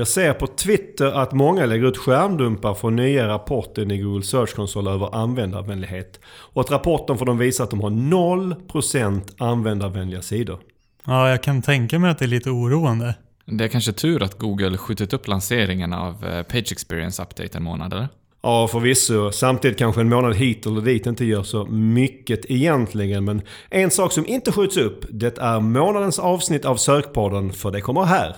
Jag ser på Twitter att många lägger ut skärmdumpar från nya rapporten i Google Search Console över användarvänlighet. Och att rapporten för dem visar att de har 0% användarvänliga sidor. Ja, jag kan tänka mig att det är lite oroande. Det är kanske tur att Google skjutit upp lanseringen av eh, Page Experience Update en månad, eller? Ja, förvisso. Samtidigt kanske en månad hit eller dit inte gör så mycket egentligen. Men en sak som inte skjuts upp, det är månadens avsnitt av Sökpodden, för det kommer här.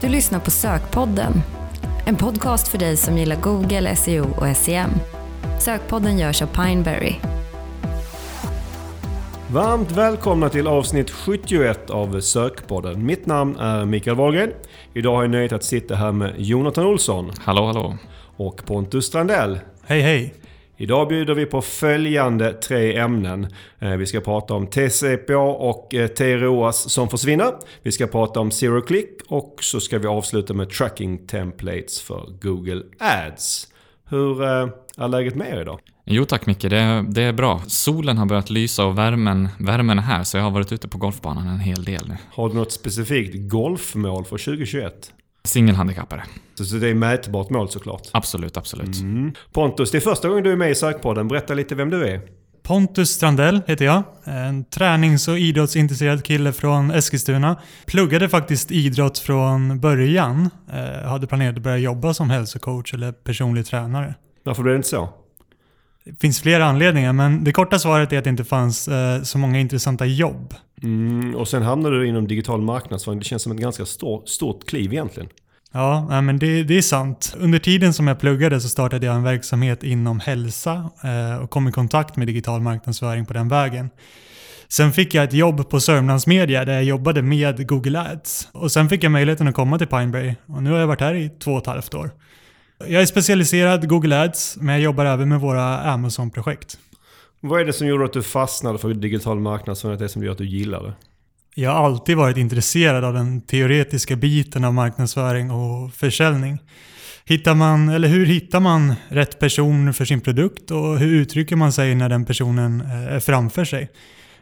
Du lyssnar på Sökpodden. En podcast för dig som gillar Google, SEO och SEM. Sökpodden görs av Pineberry. Varmt välkomna till avsnitt 71 av Sökpodden. Mitt namn är Mikael Wahlgren. Idag har jag nöjet att sitta här med Jonathan Olsson Hallå, hallå. och Pontus Strandell. Hej hej! Idag bjuder vi på följande tre ämnen. Eh, Vi ska prata om TCPA och eh, TROAS som försvinner. Vi ska prata om Zero Click och så ska vi avsluta med Tracking Templates för Google Ads. Hur eh, är läget med er idag? Jo tack Micke, det, det är bra. Solen har börjat lysa och värmen, värmen är här, så jag har varit ute på golfbanan en hel del nu. Har du något specifikt golfmål för 2021? Singelhandikappare. Så så det är mätbart mål såklart. Absolut, absolut. Pontus, det är första gången du är med i Sökpodden. Berätta lite vem du är. Pontus Strandell heter jag. En tränings och idrottsintresserad kille från Eskilstuna. Pluggade faktiskt idrott från början. Eh, hade planerat att börja jobba som hälsocoach eller personlig tränare. Varför blev det inte så? Det finns flera anledningar, men det korta svaret är att det inte fanns eh, så många intressanta jobb. Mm, och sen hamnade du inom digital marknadsföring. Det känns som ett ganska stort, stort kliv egentligen. Ja, men det, det är sant. Under tiden som jag pluggade så startade jag en verksamhet inom hälsa eh, och kom i kontakt med digital marknadsföring på den vägen. Sen fick jag ett jobb på Sörmlands Media där jag jobbade med Google Ads. Och sen fick jag möjligheten att komma till Pineberry och nu har jag varit här i två och ett halvt år. Jag är specialiserad Google Ads, men jag jobbar även med våra Amazon-projekt. Vad är det som gjorde att du fastnade för digital marknadsföring? Det som gör att du gillar det? Jag har alltid varit intresserad av den teoretiska biten av marknadsföring och försäljning. Hittar man, eller hur hittar man rätt person för sin produkt och hur uttrycker man sig när den personen eh, är framför sig?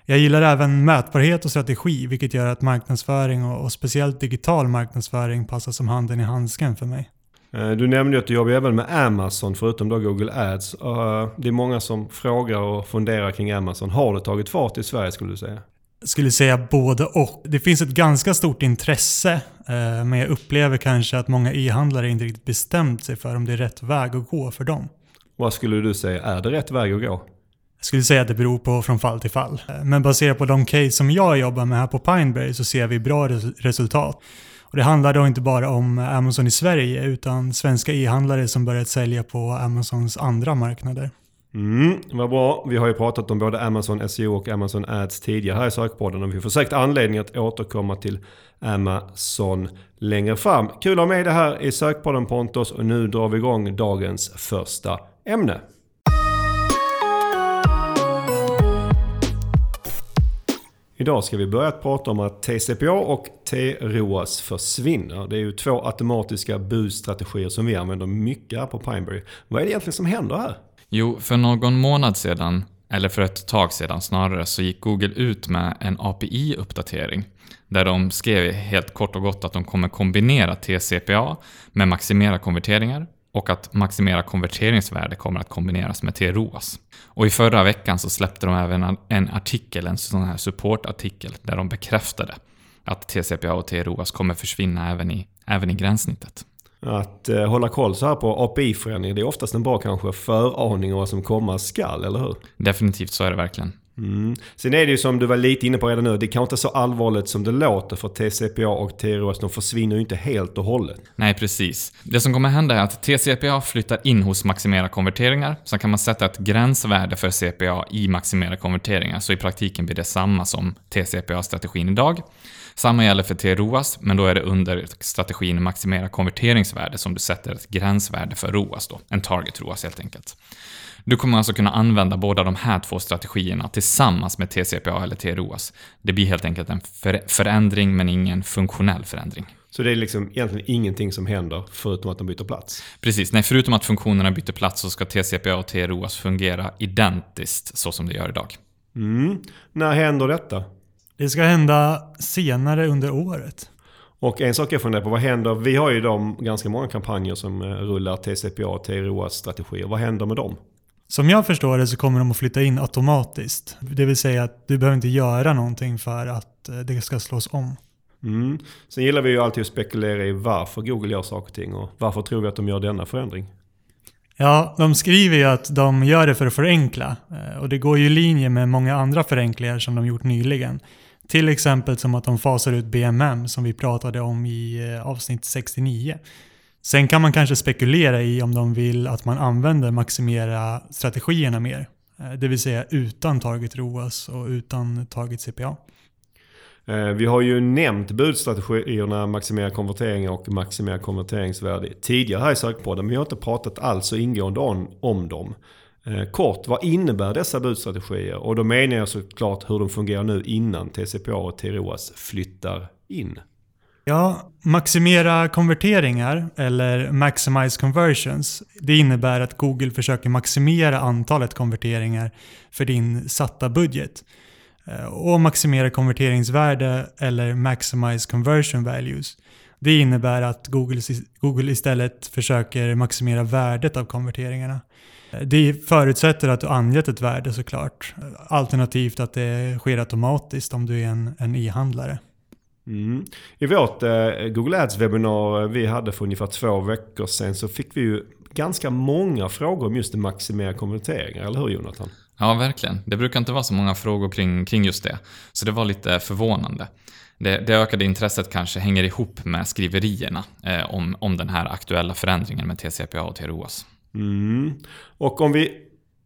Jag gillar även mätbarhet och strategi, vilket gör att marknadsföring och, och speciellt digital marknadsföring passar som handen i handsken för mig. Eh, Du nämnde ju att du jobbar även med Amazon förutom då Google Ads. Eh, Det är många som frågar och funderar kring Amazon. Har det tagit fart i Sverige skulle du säga? Skulle säga både och. Det finns ett ganska stort intresse, eh, men jag upplever kanske att många e-handlare inte riktigt bestämt sig för om det är rätt väg att gå för dem. Vad skulle du säga? Är det rätt väg att gå? Jag skulle säga att det beror på från fall till fall. Men baserat på de case som jag jobbar med här på Pineberry så ser vi bra res- resultat. Och det handlar då inte bara om Amazon i Sverige utan svenska e-handlare som börjat sälja på Amazons andra marknader. Mm, vad bra. Vi har ju pratat om både Amazon SEO och Amazon Ads tidigare här i sökpodden och vi får säkert anledning att återkomma till Amazon längre fram. Kul att ha med det här i sökpodden Pontus och nu drar vi igång dagens första ämne. Idag ska vi börja prata om att TCPA och TROAS försvinner. Det är ju två automatiska busstrategier som vi använder mycket här på Pineberry. Vad är det egentligen som händer här? Jo, för någon månad sedan, eller för ett tag sedan snarare, så gick Google ut med en API-uppdatering. Där de skrev helt kort och gott att de kommer kombinera TCPA med maximera konverteringar och att maximera konverteringsvärde kommer att kombineras med TROAS. Och i förra veckan så släppte de även en artikel, en sån här supportartikel, där de bekräftade att TCPA och TROAS kommer försvinna även i, även i gränssnittet. Att eh, hålla koll så här på API-förändringar, det är oftast en bra kanske föraning av vad som komma skall, eller hur? Definitivt så är det verkligen. Mm. Sen är det ju som du var lite inne på redan nu, det kanske inte är så allvarligt som det låter för TCPA och TROS, de försvinner ju inte helt och hållet. Nej, precis. Det som kommer hända är att TCPA flyttar in hos Maximera konverteringar. Sen kan man sätta ett gränsvärde för CPA i Maximera konverteringar, så i praktiken blir det samma som TCPA-strategin idag. Samma gäller för TROAS, men då är det under strategin Maximera konverteringsvärde som du sätter ett gränsvärde för ROAS då. En target ROAS helt enkelt. Du kommer alltså kunna använda båda de här två strategierna tillsammans med TCPA eller TROAS. Det blir helt enkelt en för förändring, men ingen funktionell förändring. Så det är liksom egentligen ingenting som händer förutom att de byter plats. Precis, nej förutom att funktionerna byter plats så ska TCPA och TROAS fungera identiskt så som det gör idag. Mm. När händer detta? Det ska hända senare under året. Och en sak jag funderar på, vad händer? Vi har ju de ganska många kampanjer som eh, rullar TCPA och TROAs strategier. Vad händer med dem? Som jag förstår det så kommer de att flytta in automatiskt. Det vill säga att du behöver inte göra någonting för att eh, det ska slås om. Mm. Sen gillar vi ju alltid att spekulera i varför Google gör saker och ting och varför tror vi att de gör denna förändring? Ja, de skriver ju att de gör det för att förenkla. Eh, och det går ju i linje med många andra förenklingar som de gjort nyligen. Till exempel som att de fasar ut BMM som vi pratade om i eh, avsnitt 69. Sen kan man kanske spekulera i om de vill att man använder maximera strategierna mer. Eh, det vill säga utan target ROAS och utan target CPA. Eh, vi har ju nämnt budstrategierna maximera konvertering och maximera konverteringsvärde tidigare här i sökpodden. Men vi har inte pratat alls så ingående om, om dem. Eh, kort, vad innebär dessa budstrategier? Och då menar jag såklart hur de fungerar nu innan TCPA och TROAS flyttar in. Ja, maximera konverteringar eller maximize conversions. Det innebär att Google försöker maximera antalet konverteringar för din satta budget. Eh, och maximera konverteringsvärde eller maximize conversion values. Det innebär att Google, Google istället försöker maximera värdet av konverteringarna. Eh, det förutsätter att du angett ett värde såklart. Eh, alternativt att det sker automatiskt om du är en, en e-handlare. Mm. I vårt eh, Google Ads-webinar vi hade för ungefär två veckor sedan så fick vi ju ganska många frågor om just det maximera konverteringar, eller hur Jonathan? Ja, verkligen. Det brukar inte vara så många frågor kring, kring just det. Så det var lite förvånande. Det, det ökade intresset kanske hänger ihop med skriverierna eh, om, om den här aktuella förändringen med TCPA och TROAS. Mm. Och om vi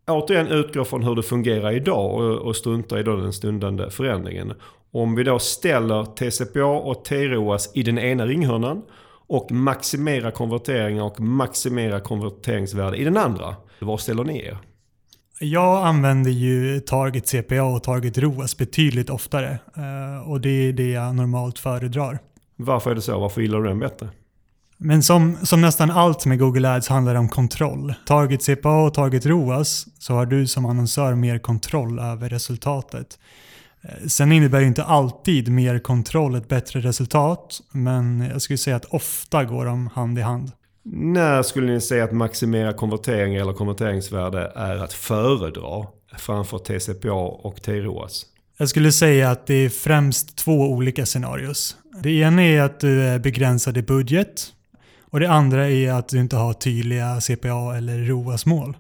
återigen utgår från hur det fungerar idag och, och struntar i den stundande förändringen. Om vi då ställer TCPA och TROAS i den ena ringhörnan och maximerar konverteringar och maximerar konverteringsvärde i den andra. Var ställer ni er? Jag använder ju Target CPA och Target ROAS betydligt oftare. Eh, och det är det jag normalt föredrar. Varför är det så? Varför gillar du den bättre? Men som, som nästan allt med Google Ads handlar det om kontroll. Target CPA och Target ROAS så har du som annonsör mer kontroll över resultatet. Eh, sen innebär ju inte alltid mer kontroll ett bättre resultat, men jag skulle säga att ofta går de hand i hand. När skulle ni säga att maximera konvertering eller konverteringsvärde är att föredra framför TCPA och TROAS? Jag skulle säga att det är främst två olika scenarios. Det ena är att du är begränsad i budget och det andra är att du inte har tydliga CPA eller ROAS-mål.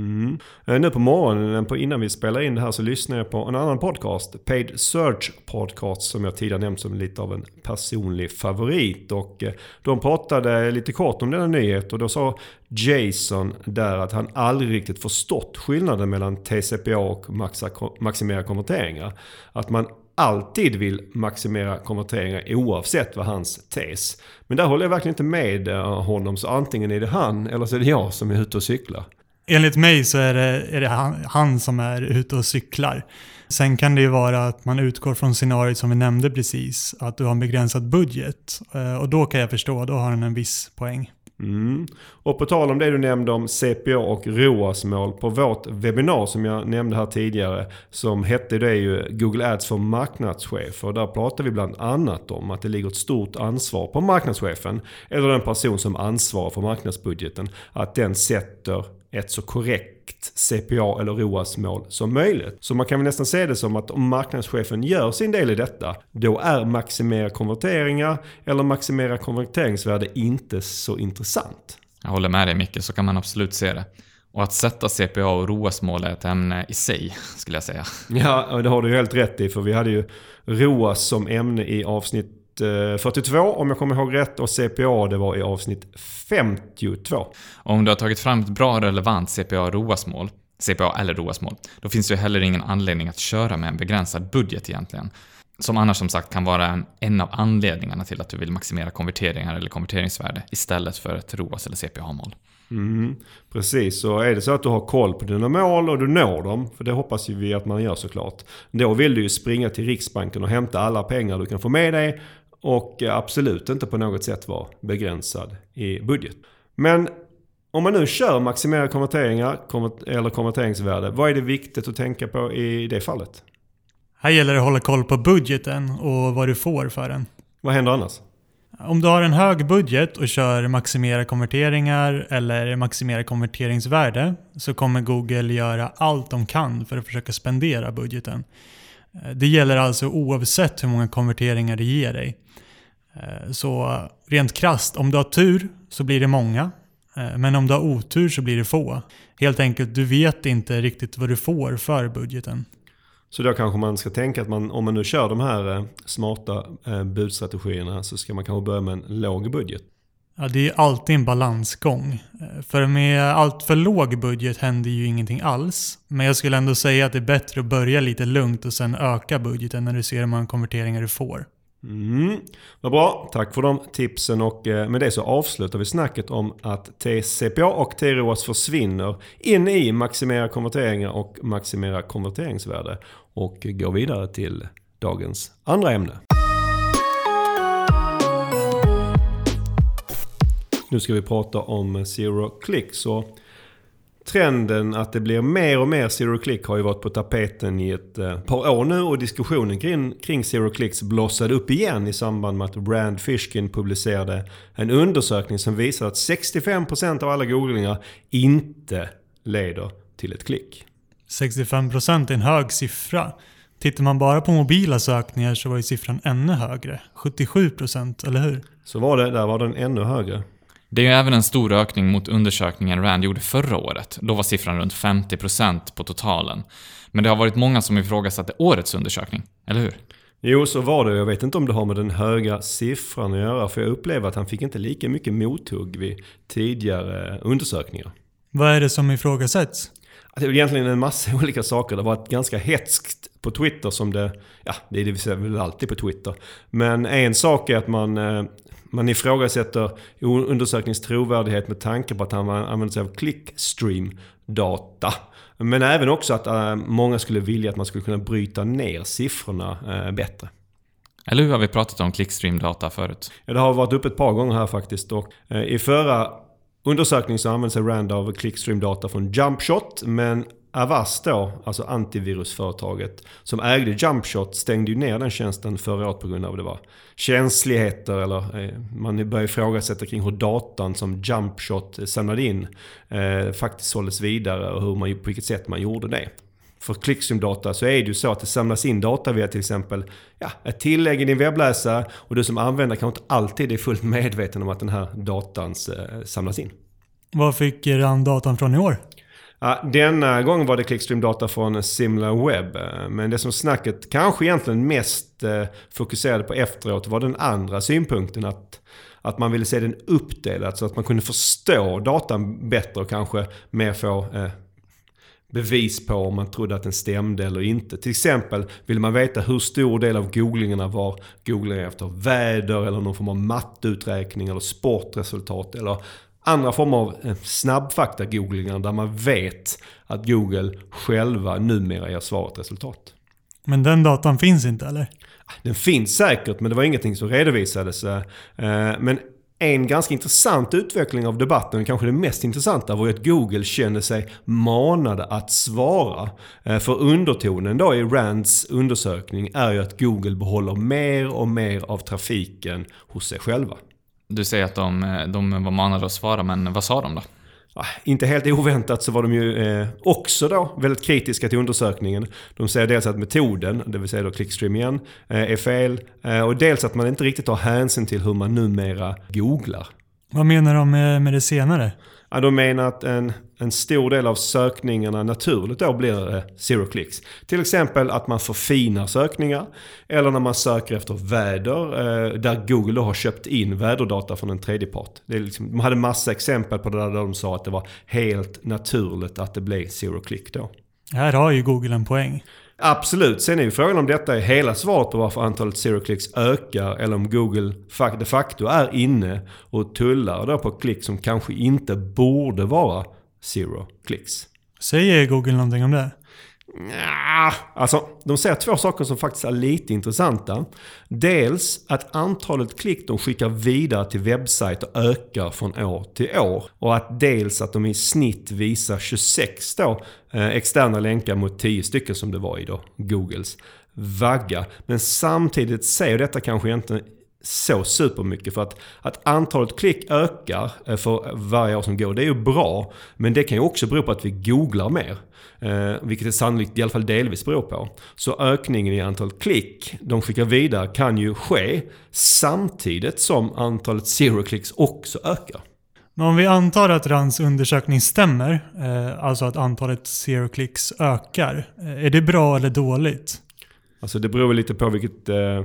Mm. Eh, nu på morgonen på, innan vi spelar in det här så lyssnar jag på en annan podcast. Paid Search Podcast som jag tidigare nämnt som lite av en personlig favorit. Och eh, de pratade lite kort om denna nyhet och då sa Jason där att han aldrig riktigt förstått skillnaden mellan TCPA och maxa, maximera konverteringar. Att man alltid vill maximera konverteringar oavsett vad hans tes. Men där håller jag verkligen inte med eh, honom så antingen är det han eller så är det jag som är ute och cyklar. Enligt mig så är det, är det han, han, som är ute och cyklar. Sen kan det ju vara att man utgår från scenariot som vi nämnde precis, att du har en begränsad budget. Eh, och då kan jag förstå, då har han en viss poäng. Mm. Och på tal om det du nämnde om CPA och ROAS-mål på vårt webbinar som jag nämnde här tidigare som hette det ju Google Ads för marknadschefer. Där pratar vi bland annat om att det ligger ett stort ansvar på marknadschefen eller den person som ansvarar för marknadsbudgeten att den sätter ett så korrekt CPA eller ROAS-mål som möjligt. Så man kan väl nästan se det som att om marknadschefen gör sin del i detta, då är maximera konverteringar eller maximera konverteringsvärde inte så intressant. Jag håller med dig Micke, så kan man absolut se det. Och att sätta CPA och ROAS-mål är ett ämne i sig, skulle jag säga. Ja, det har du helt rätt i, för vi hade ju ROAS som ämne i avsnitt 42 eh, om jag kommer ihåg rätt och CPA det var i avsnitt 52. Om du har tagit fram ett bra relevant CPA-ROAS-mål, CPA eller ROAS-mål, då finns det ju heller ingen anledning att köra med en begränsad budget egentligen. Som annars som sagt kan vara en, en av anledningarna till att du vill maximera konverteringar eller konverteringsvärde istället för ett ROAS eller CPA-mål. Mm, precis, så är det så att du har koll på dina mål och du når dem, för det hoppas ju vi att man gör såklart. Då vill du ju springa till Riksbanken och hämta alla pengar du kan få med dig och absolut inte på något sätt vara begränsad i budget. Men om man nu kör maximerade konverteringar eller konverteringsvärde, vad är det viktigt att tänka på i det fallet? Här gäller det att hålla koll på budgeten och vad du får för den. Vad händer annars? Om du har en hög budget och kör maximera konverteringar eller maximera konverteringsvärde så kommer Google göra allt de kan för att försöka spendera budgeten. Det gäller alltså oavsett hur många konverteringar det ger dig. Eh, så rent krast, om du har tur så blir det många. Eh, men om du har otur så blir det få. Helt enkelt, du vet inte riktigt vad du får för budgeten. Så då kanske man ska tänka att man, om man nu kör de här eh, smarta budstrategierna så ska man kanske börja med en låg budget. Ja, det är alltid en balansgång. För med allt för låg budget händer ju ingenting alls. Men jag skulle ändå säga att det är bättre att börja lite lugnt och sen öka budgeten när du ser hur många konverteringar du får. Mm. Vad bra, tack för de tipsen och eh, med det så avslutar vi snacket om att TCPA och TROAS försvinner in i maximera konverteringar och maximera konverteringsvärde och går vidare till dagens andra ämne. Nu ska vi prata om Zero Click. Så trenden att det blir mer och mer Zero Click har ju varit på tapeten i ett eh, par år nu och diskussionen kring, kring Zero Clicks blossade upp igen i samband med att Brand Fishkin publicerade en undersökning som visar att 65% av alla googlingar inte leder till ett klick. 65% är en hög siffra. Tittar man bara på mobila sökningar så var ju siffran ännu högre. 77% eller hur? Så var det, där var den ännu högre. Det är även en stor ökning mot undersökningen Rand gjorde förra året. Då var siffran runt 50% på totalen. Men det har varit många som ifrågasatte årets undersökning, eller hur? Jo, så var det. Jag vet inte om det har med den höga siffran att göra. För jag upplever att han fick inte lika mycket mothugg vid tidigare undersökningar. Vad är det som ifrågasätts? Det är egentligen en massa olika saker. Det har varit ganska hetskt på Twitter som det... Ja, det är det väl alltid på Twitter. Men en sak är att man eh, man ifrågasätter undersökningens trovärdighet med tanke på att han använder sig av clickstream-data. Men även också att äh, många skulle vilja att man skulle kunna bryta ner siffrorna äh, bättre. Eller hur har vi pratat om clickstream-data förut? Ja, det har varit uppe ett par gånger här faktiskt. Och, äh, I förra undersökningen så använde sig Rand av clickstream-data från Jumpshot. Men Avast då, alltså antivirusföretaget som ägde Jumpshot stängde ju ner den tjänsten förra året på grund av det var känsligheter eller eh, man började ifrågasätta kring hur datan som Jumpshot eh, samlade in eh, faktiskt såldes vidare och hur man, på vilket sätt man gjorde det. För Clixium-data så är det ju så att det samlas in data via till exempel ja, ett tillägg i din webbläsare och du som användare kanske inte alltid är fullt medveten om att den här datan eh, samlas in. Vad fick RAN datan från i år? Ja, denna gång var det Clickstream-data från SimilarWeb. Eh, men det som snacket kanske egentligen mest eh, fokuserade på efteråt var den andra synpunkten. Att, att man ville se den uppdelad så att man kunde förstå datan bättre och kanske mer få eh, bevis på om man trodde att den stämde eller inte. Till exempel ville man veta hur stor del av googlingarna var googlingar efter väder eller någon form av matteuträkning eller sportresultat eller andra former av eh, snabbfakta-googlingar där man vet att Google själva numera ger svaret resultat. Men den datan finns inte eller? Den finns säkert men det var ingenting som redovisades. Eh, men en ganska intressant utveckling av debatten, kanske det mest intressanta, var ju att Google kände sig manade att svara. Eh, för undertonen då i Rands undersökning är ju att Google behåller mer och mer av trafiken hos sig själva. Du säger att de, de var manade att svara, men vad sa de då? Ja, inte helt oväntat så var de ju eh, också då väldigt kritiska till undersökningen. De säger dels att metoden, det vill säga då clickstream igen, eh, är fel. Eh, och dels att man inte riktigt tar hänsyn till hur man numera googlar. Vad menar de med, med det senare? Ja, de menar att en, en stor del av sökningarna naturligt då blir zero clicks. Till exempel att man förfinar sökningar. Eller när man söker efter väder. Eh, där Google har köpt in väderdata från en tredjepart. Det är liksom, de hade massa exempel på det där, där de sa att det var helt naturligt att det blev zero click då. Här har ju Google en poäng. Absolut. Sen är ju frågan om detta är hela svaret på varför antalet zero clicks ökar eller om Google de facto är inne och tullar då på klick som kanske inte borde vara zero clicks. Säger Google någonting om det? Ja, alltså de säger två saker som faktiskt är lite intressanta. Dels att antalet klick de skickar vidare till webbsajter ökar från år till år. Och att dels att de i snitt visar 26 då, eh, externa länkar mot 10 stycken som det var i då, Googles vagga. Men samtidigt säger detta kanske inte så supermycket. För att, att antalet klick ökar eh, för varje år som går, det är ju bra. Men det kan ju också bero på att vi googlar mer. Eh, vilket det sannolikt i alla fall delvis beror på. Så ökningen i antalet klick de skickar vidare kan ju ske samtidigt som antalet zero clicks också ökar. Men om vi antar att Rands undersökning stämmer, eh, alltså att antalet zero clicks ökar, eh, är det bra eller dåligt? Alltså det beror väl lite på vilket eh,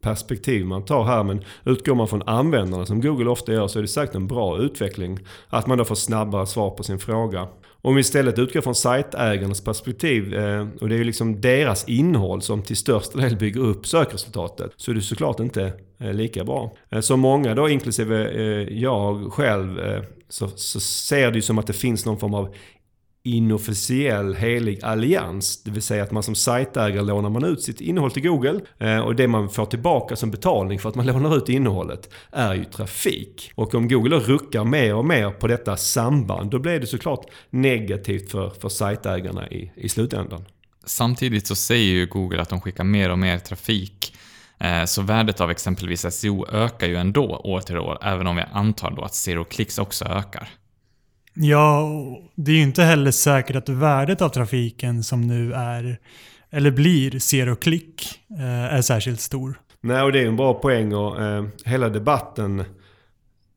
perspektiv man tar här. Men utgår man från användarna som Google ofta gör så är det säkert en bra utveckling. Att man då får snabbare svar på sin fråga. Om vi istället utgår från sajtägarnas perspektiv eh, och det är ju liksom deras innehåll som till största del bygger upp sökresultatet så är det såklart inte eh, lika bra. Som så många då, inklusive jag själv, så, så ser det ju som att det finns någon form av inofficiell helig allians. Det vill säga att man som sajtägare lånar man ut sitt innehåll till Google eh, och det man får tillbaka som betalning för att man lånar ut innehållet är ju trafik. Och om Google då ruckar mer och mer på detta samband då blir det såklart negativt för, för sajtägarna i, i slutändan. Samtidigt så säger ju Google att de skickar mer och mer trafik eh, så värdet av exempelvis SEO ökar ju ändå år till år, även om vi antar då att zero clicks också ökar. Ja, det är ju inte heller säkert att värdet av trafiken som nu är, eller blir, zero-klick eh, är särskilt stor. Nej, och det är en bra poäng och eh, hela debatten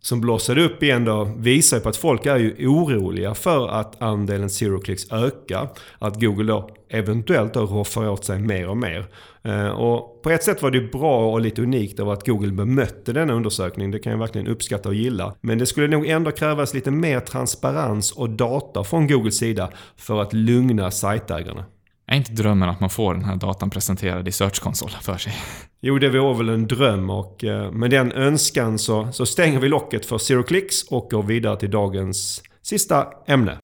som blossade upp igen då visar ju på att folk är ju oroliga för att andelen zero clicks ökar. Att Google då eventuellt då roffar åt sig mer och mer. Eh, och på ett sätt var det bra och lite unikt av att Google bemötte denna undersökning. Det kan jag verkligen uppskatta och gilla. Men det skulle nog ändå krävas lite mer transparens och data från Googles sida för att lugna sajtägarna. Är inte drömmen att man får den här datan presenterad i Search Console för sig? Jo, det vore väl en dröm och eh, med den önskan så, så stänger vi locket för Zero Clicks och går vidare till dagens sista ämne.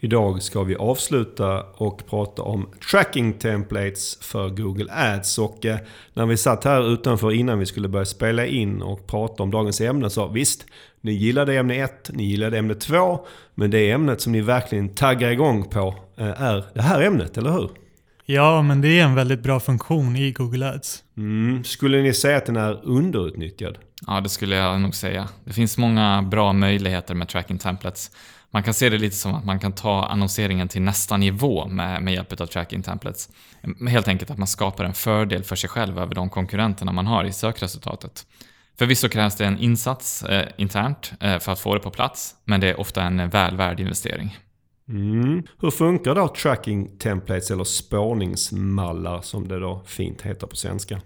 Idag ska vi avsluta och prata om tracking templates för Google Ads. Och eh, när vi satt här utanför innan vi skulle börja spela in och prata om dagens ämne så visst, ni gillade ämne 1, ni gillade ämne 2. Men det ämnet som ni verkligen taggar igång på eh, är det här ämnet, eller hur? Ja, men det är en väldigt bra funktion i Google Ads. Mm. Skulle ni säga att den är underutnyttjad? Ja, det skulle jag nog säga. Det finns många bra möjligheter med tracking templates. Man kan se det lite som att man kan ta annonseringen till nästa nivå med, med hjälp av tracking templates. Helt enkelt att man skapar en fördel för sig själv över de konkurrenterna man har i sökresultatet. Förvisso krävs det en insats eh, internt eh, för att få det på plats, men det är ofta en väl värd investering. Mm. Hur funkar då tracking templates eller spårningsmallar som det då fint heter på svenska?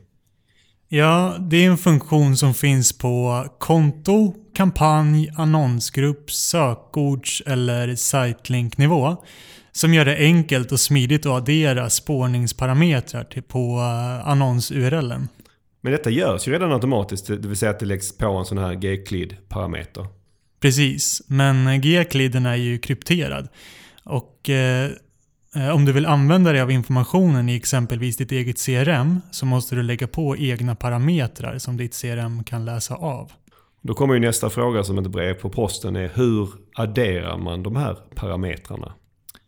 Ja, det är en funktion som finns på konto, kampanj, annonsgrupp, sökords eller sitelink-nivå. Som gör det enkelt och smidigt att addera spårningsparametrar på eh, annons-URLen. Men detta görs ju redan automatiskt, det vill säga att det läggs på en sån här gclid-parameter. Precis, men gcliden är ju krypterad. Och eh, Eh, om du vill använda dig av informationen i exempelvis ditt eget CRM så måste du lägga på egna parametrar som ditt CRM kan läsa av. Då kommer ju nästa fråga som ett brev på posten är hur adderar man de här parametrarna?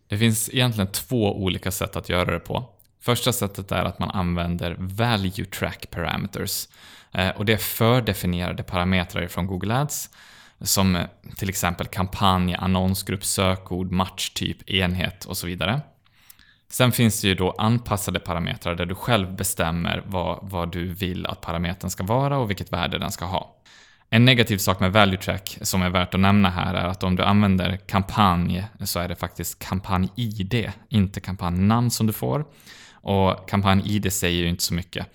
Det finns egentligen två olika sätt att göra det på. Första sättet är att man använder Value Track Parameters. Eh, och det är fördefinierade parametrar från Google Ads som eh, till exempel kampanj, annonsgrupp, sökord, matchtyp, enhet och så vidare. Sen finns det ju då anpassade parametrar där du själv bestämmer vad, vad du vill att parametern ska vara och vilket värde den ska ha. En negativ sak med value track som är värt att nämna här är att om du använder kampanj så är det faktiskt kampanj-id, inte kampanjnamn som du får. Och kampanj-id säger ju inte så mycket.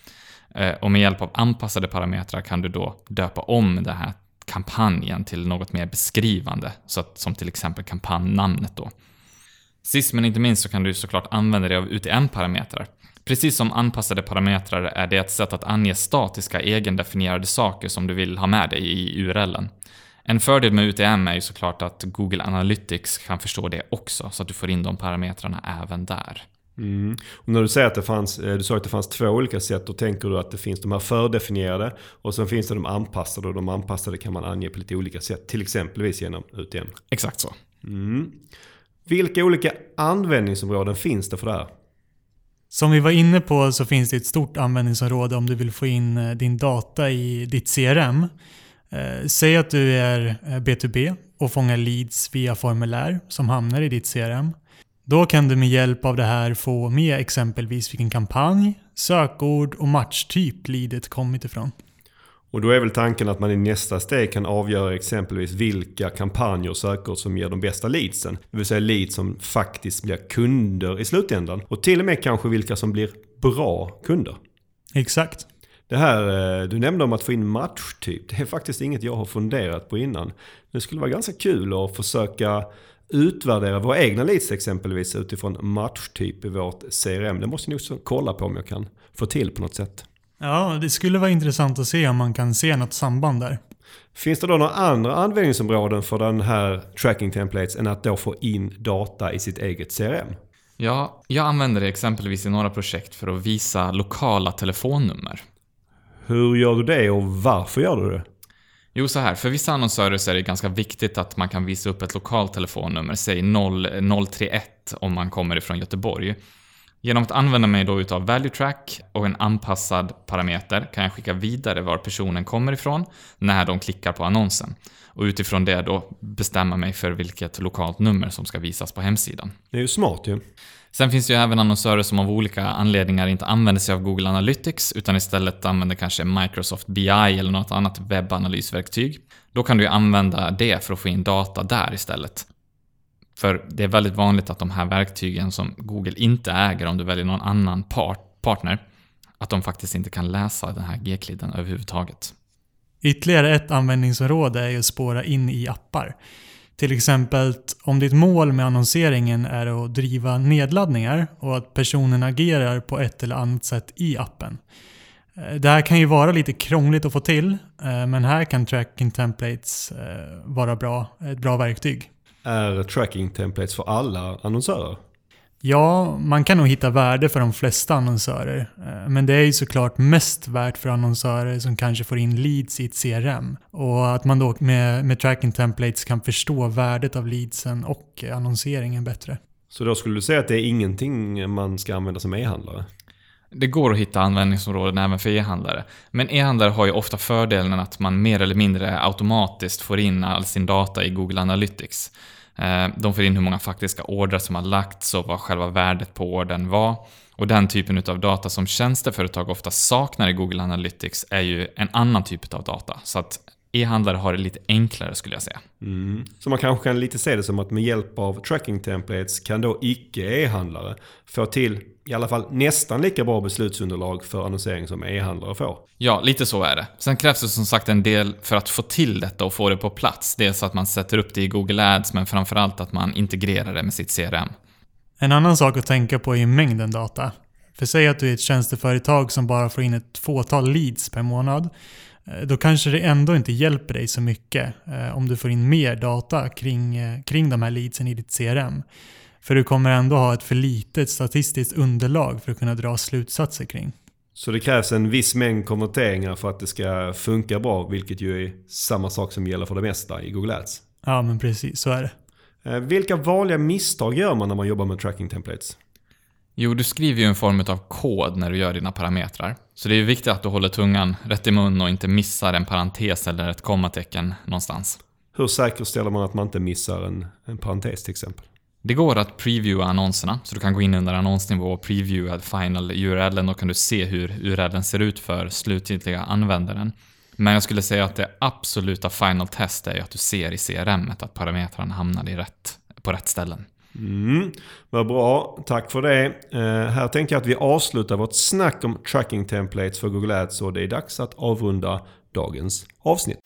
Eh, och med hjälp av anpassade parametrar kan du då döpa om den här kampanjen till något mer beskrivande, så att, som till exempel kampanjnamnet då. Sist men inte minst så kan du såklart använda dig av UTM-parametrar. Precis som anpassade parametrar är det ett sätt att ange statiska egendefinierade saker som du vill ha med dig i URLen. En fördel med UTM är ju såklart att Google Analytics kan förstå det också, så att du får in de parametrarna även där. Mm. Och när du säger att det fanns, eh, du sa att det fanns två olika sätt, då tänker du att det finns de här fördefinierade och sen finns det de anpassade och de anpassade kan man ange på lite olika sätt, till exempelvis genom UTM. Exakt så. Mm. Vilka olika användningsområden finns det för det här? Som vi var inne på så finns det ett stort användningsområde om du vill få in eh, din data i ditt CRM. Eh, säg att du är B2B och fångar leads via formulär som hamnar i ditt CRM. Då kan du med hjälp av det här få med exempelvis vilken kampanj, sökord och matchtyp leadet kommit ifrån. Och då är väl tanken att man i nästa steg kan avgöra exempelvis vilka kampanjer och sökord som ger de bästa leadsen. Det vill säga leads som faktiskt blir kunder i slutändan. Och till och med kanske vilka som blir bra kunder. Exakt. Det här eh, du nämnde om att få in matchtyp, det är faktiskt inget jag har funderat på innan. Det skulle vara ganska kul att försöka utvärdera våra egna leads exempelvis utifrån matchtyp i vårt CRM. Det måste jag nog kolla på om jag kan få till på något sätt. Ja, det skulle vara intressant att se om man kan se något samband där. Finns det då några andra användningsområden för den här tracking templates än att då få in data i sitt eget CRM? Ja, jag använder det exempelvis i några projekt för att visa lokala telefonnummer. Hur gör du det och varför gör du det? Jo, så här. För vissa annonsörer så är det ganska viktigt att man kan visa upp ett lokalt telefonnummer, säg 031 om man kommer ifrån Göteborg. Genom att använda mig då utav value track och en anpassad parameter kan jag skicka vidare var personen kommer ifrån när de klickar på annonsen. Och utifrån det då bestämma mig för vilket lokalt nummer som ska visas på hemsidan. Det är ju smart ju. Sen finns det ju även annonsörer som av olika anledningar inte använder sig av Google Analytics utan istället använder kanske Microsoft BI eller något annat webbanalysverktyg. Då kan du använda det för att få in data där istället. För det är väldigt vanligt att de här verktygen som Google inte äger om du väljer någon annan part, partner, att de faktiskt inte kan läsa den här G-kliden överhuvudtaget. Ytterligare ett användningsområde är att spåra in i appar. Till exempel om ditt mål med annonseringen är att driva nedladdningar och att personen agerar på ett eller annat sätt i appen. Eh, det här kan ju vara lite krångligt att få till, eh, men här kan tracking templates eh, vara bra, ett bra verktyg. Är tracking templates för alla annonsörer? Ja, man kan nog hitta värde för de flesta annonsörer. Men det är ju såklart mest värt för annonsörer som kanske får in leads i ett CRM. Och att man då med, med tracking templates kan förstå värdet av leadsen och annonseringen bättre. Så då skulle du säga att det är ingenting man ska använda som e-handlare? Det går att hitta användningsområden även för e-handlare. Men e-handlare har ju ofta fördelen att man mer eller mindre automatiskt får in all sin data i Google Analytics. Eh, de får in hur många faktiska ordrar som har lagts och vad själva värdet på ordern var. Och den typen av data som tjänsteföretag ofta saknar i Google Analytics är ju en annan typ av data. Så att e-handlare har det lite enklare skulle jag säga. Mm. Så man kanske kan lite se det som att med hjälp av tracking templates kan då icke e-handlare få till i alla fall nästan lika bra beslutsunderlag för annonsering som e-handlare får. Ja, lite så är det. Sen krävs det som sagt en del för att få till detta och få det på plats. Dels att man sätter upp det i Google Ads, men framförallt att man integrerar det med sitt CRM. En annan sak att tänka på är mängden data. För säg att du är ett tjänsteföretag som bara får in ett fåtal leads per månad. Eh, då kanske det ändå inte hjälper dig så mycket eh, om du får in mer data kring, eh, kring de här leadsen i ditt CRM. För du kommer ändå ha ett för litet statistiskt underlag för att kunna dra slutsatser kring. Så det krävs en viss mängd konverteringar för att det ska funka bra, vilket ju är samma sak som gäller för det mesta i Google Ads. Ja, men precis. Så är det. Vilka vanliga misstag gör man när man jobbar med tracking templates? Jo, du skriver ju en form av kod när du gör dina parametrar. Så det är viktigt att du håller tungan rätt i mun och inte missar en parentes eller ett kommatecken någonstans. Hur säkerställer man att man inte missar en, en parentes till exempel? Det går att previewa annonserna, så du kan gå in under annonsnivå och previewa final URLen. Då kan du se hur URLen ser ut för slutgiltiga användaren. Men jag skulle säga att det absoluta final test är att du ser i CRM att parametrarna hamnar i rätt, på rätt ställen. Mm, vad bra, tack för det. Eh, här tänker jag att vi avslutar vårt snack om tracking templates för Google Ads och det är dags att avrunda dagens avsnitt.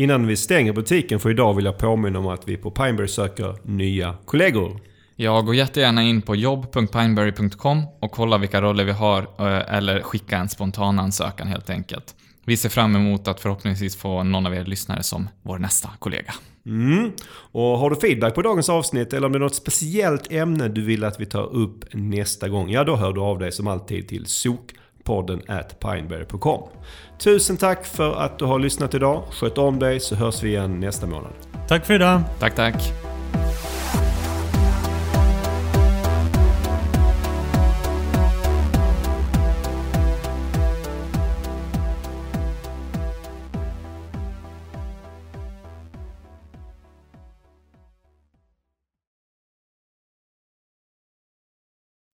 Innan vi stänger butiken för idag vill jag påminna om att vi på Pineberry söker nya kollegor. Ja, gå jättegärna in på jobb.pineberry.com och kolla vilka roller vi har eh, eller skicka en spontan ansökan helt enkelt. Vi ser fram emot att förhoppningsvis få någon av er lyssnare som vår nästa kollega. Mm. Och har du feedback på dagens avsnitt eller om det är något speciellt ämne du vill att vi tar upp nästa gång, ja då hör du av dig som alltid till SOK podden at pineberry.com. Tusen tack för att du har lyssnat idag. Sköt om dig så hörs vi igen nästa månad. Tack för idag. Tack, tack.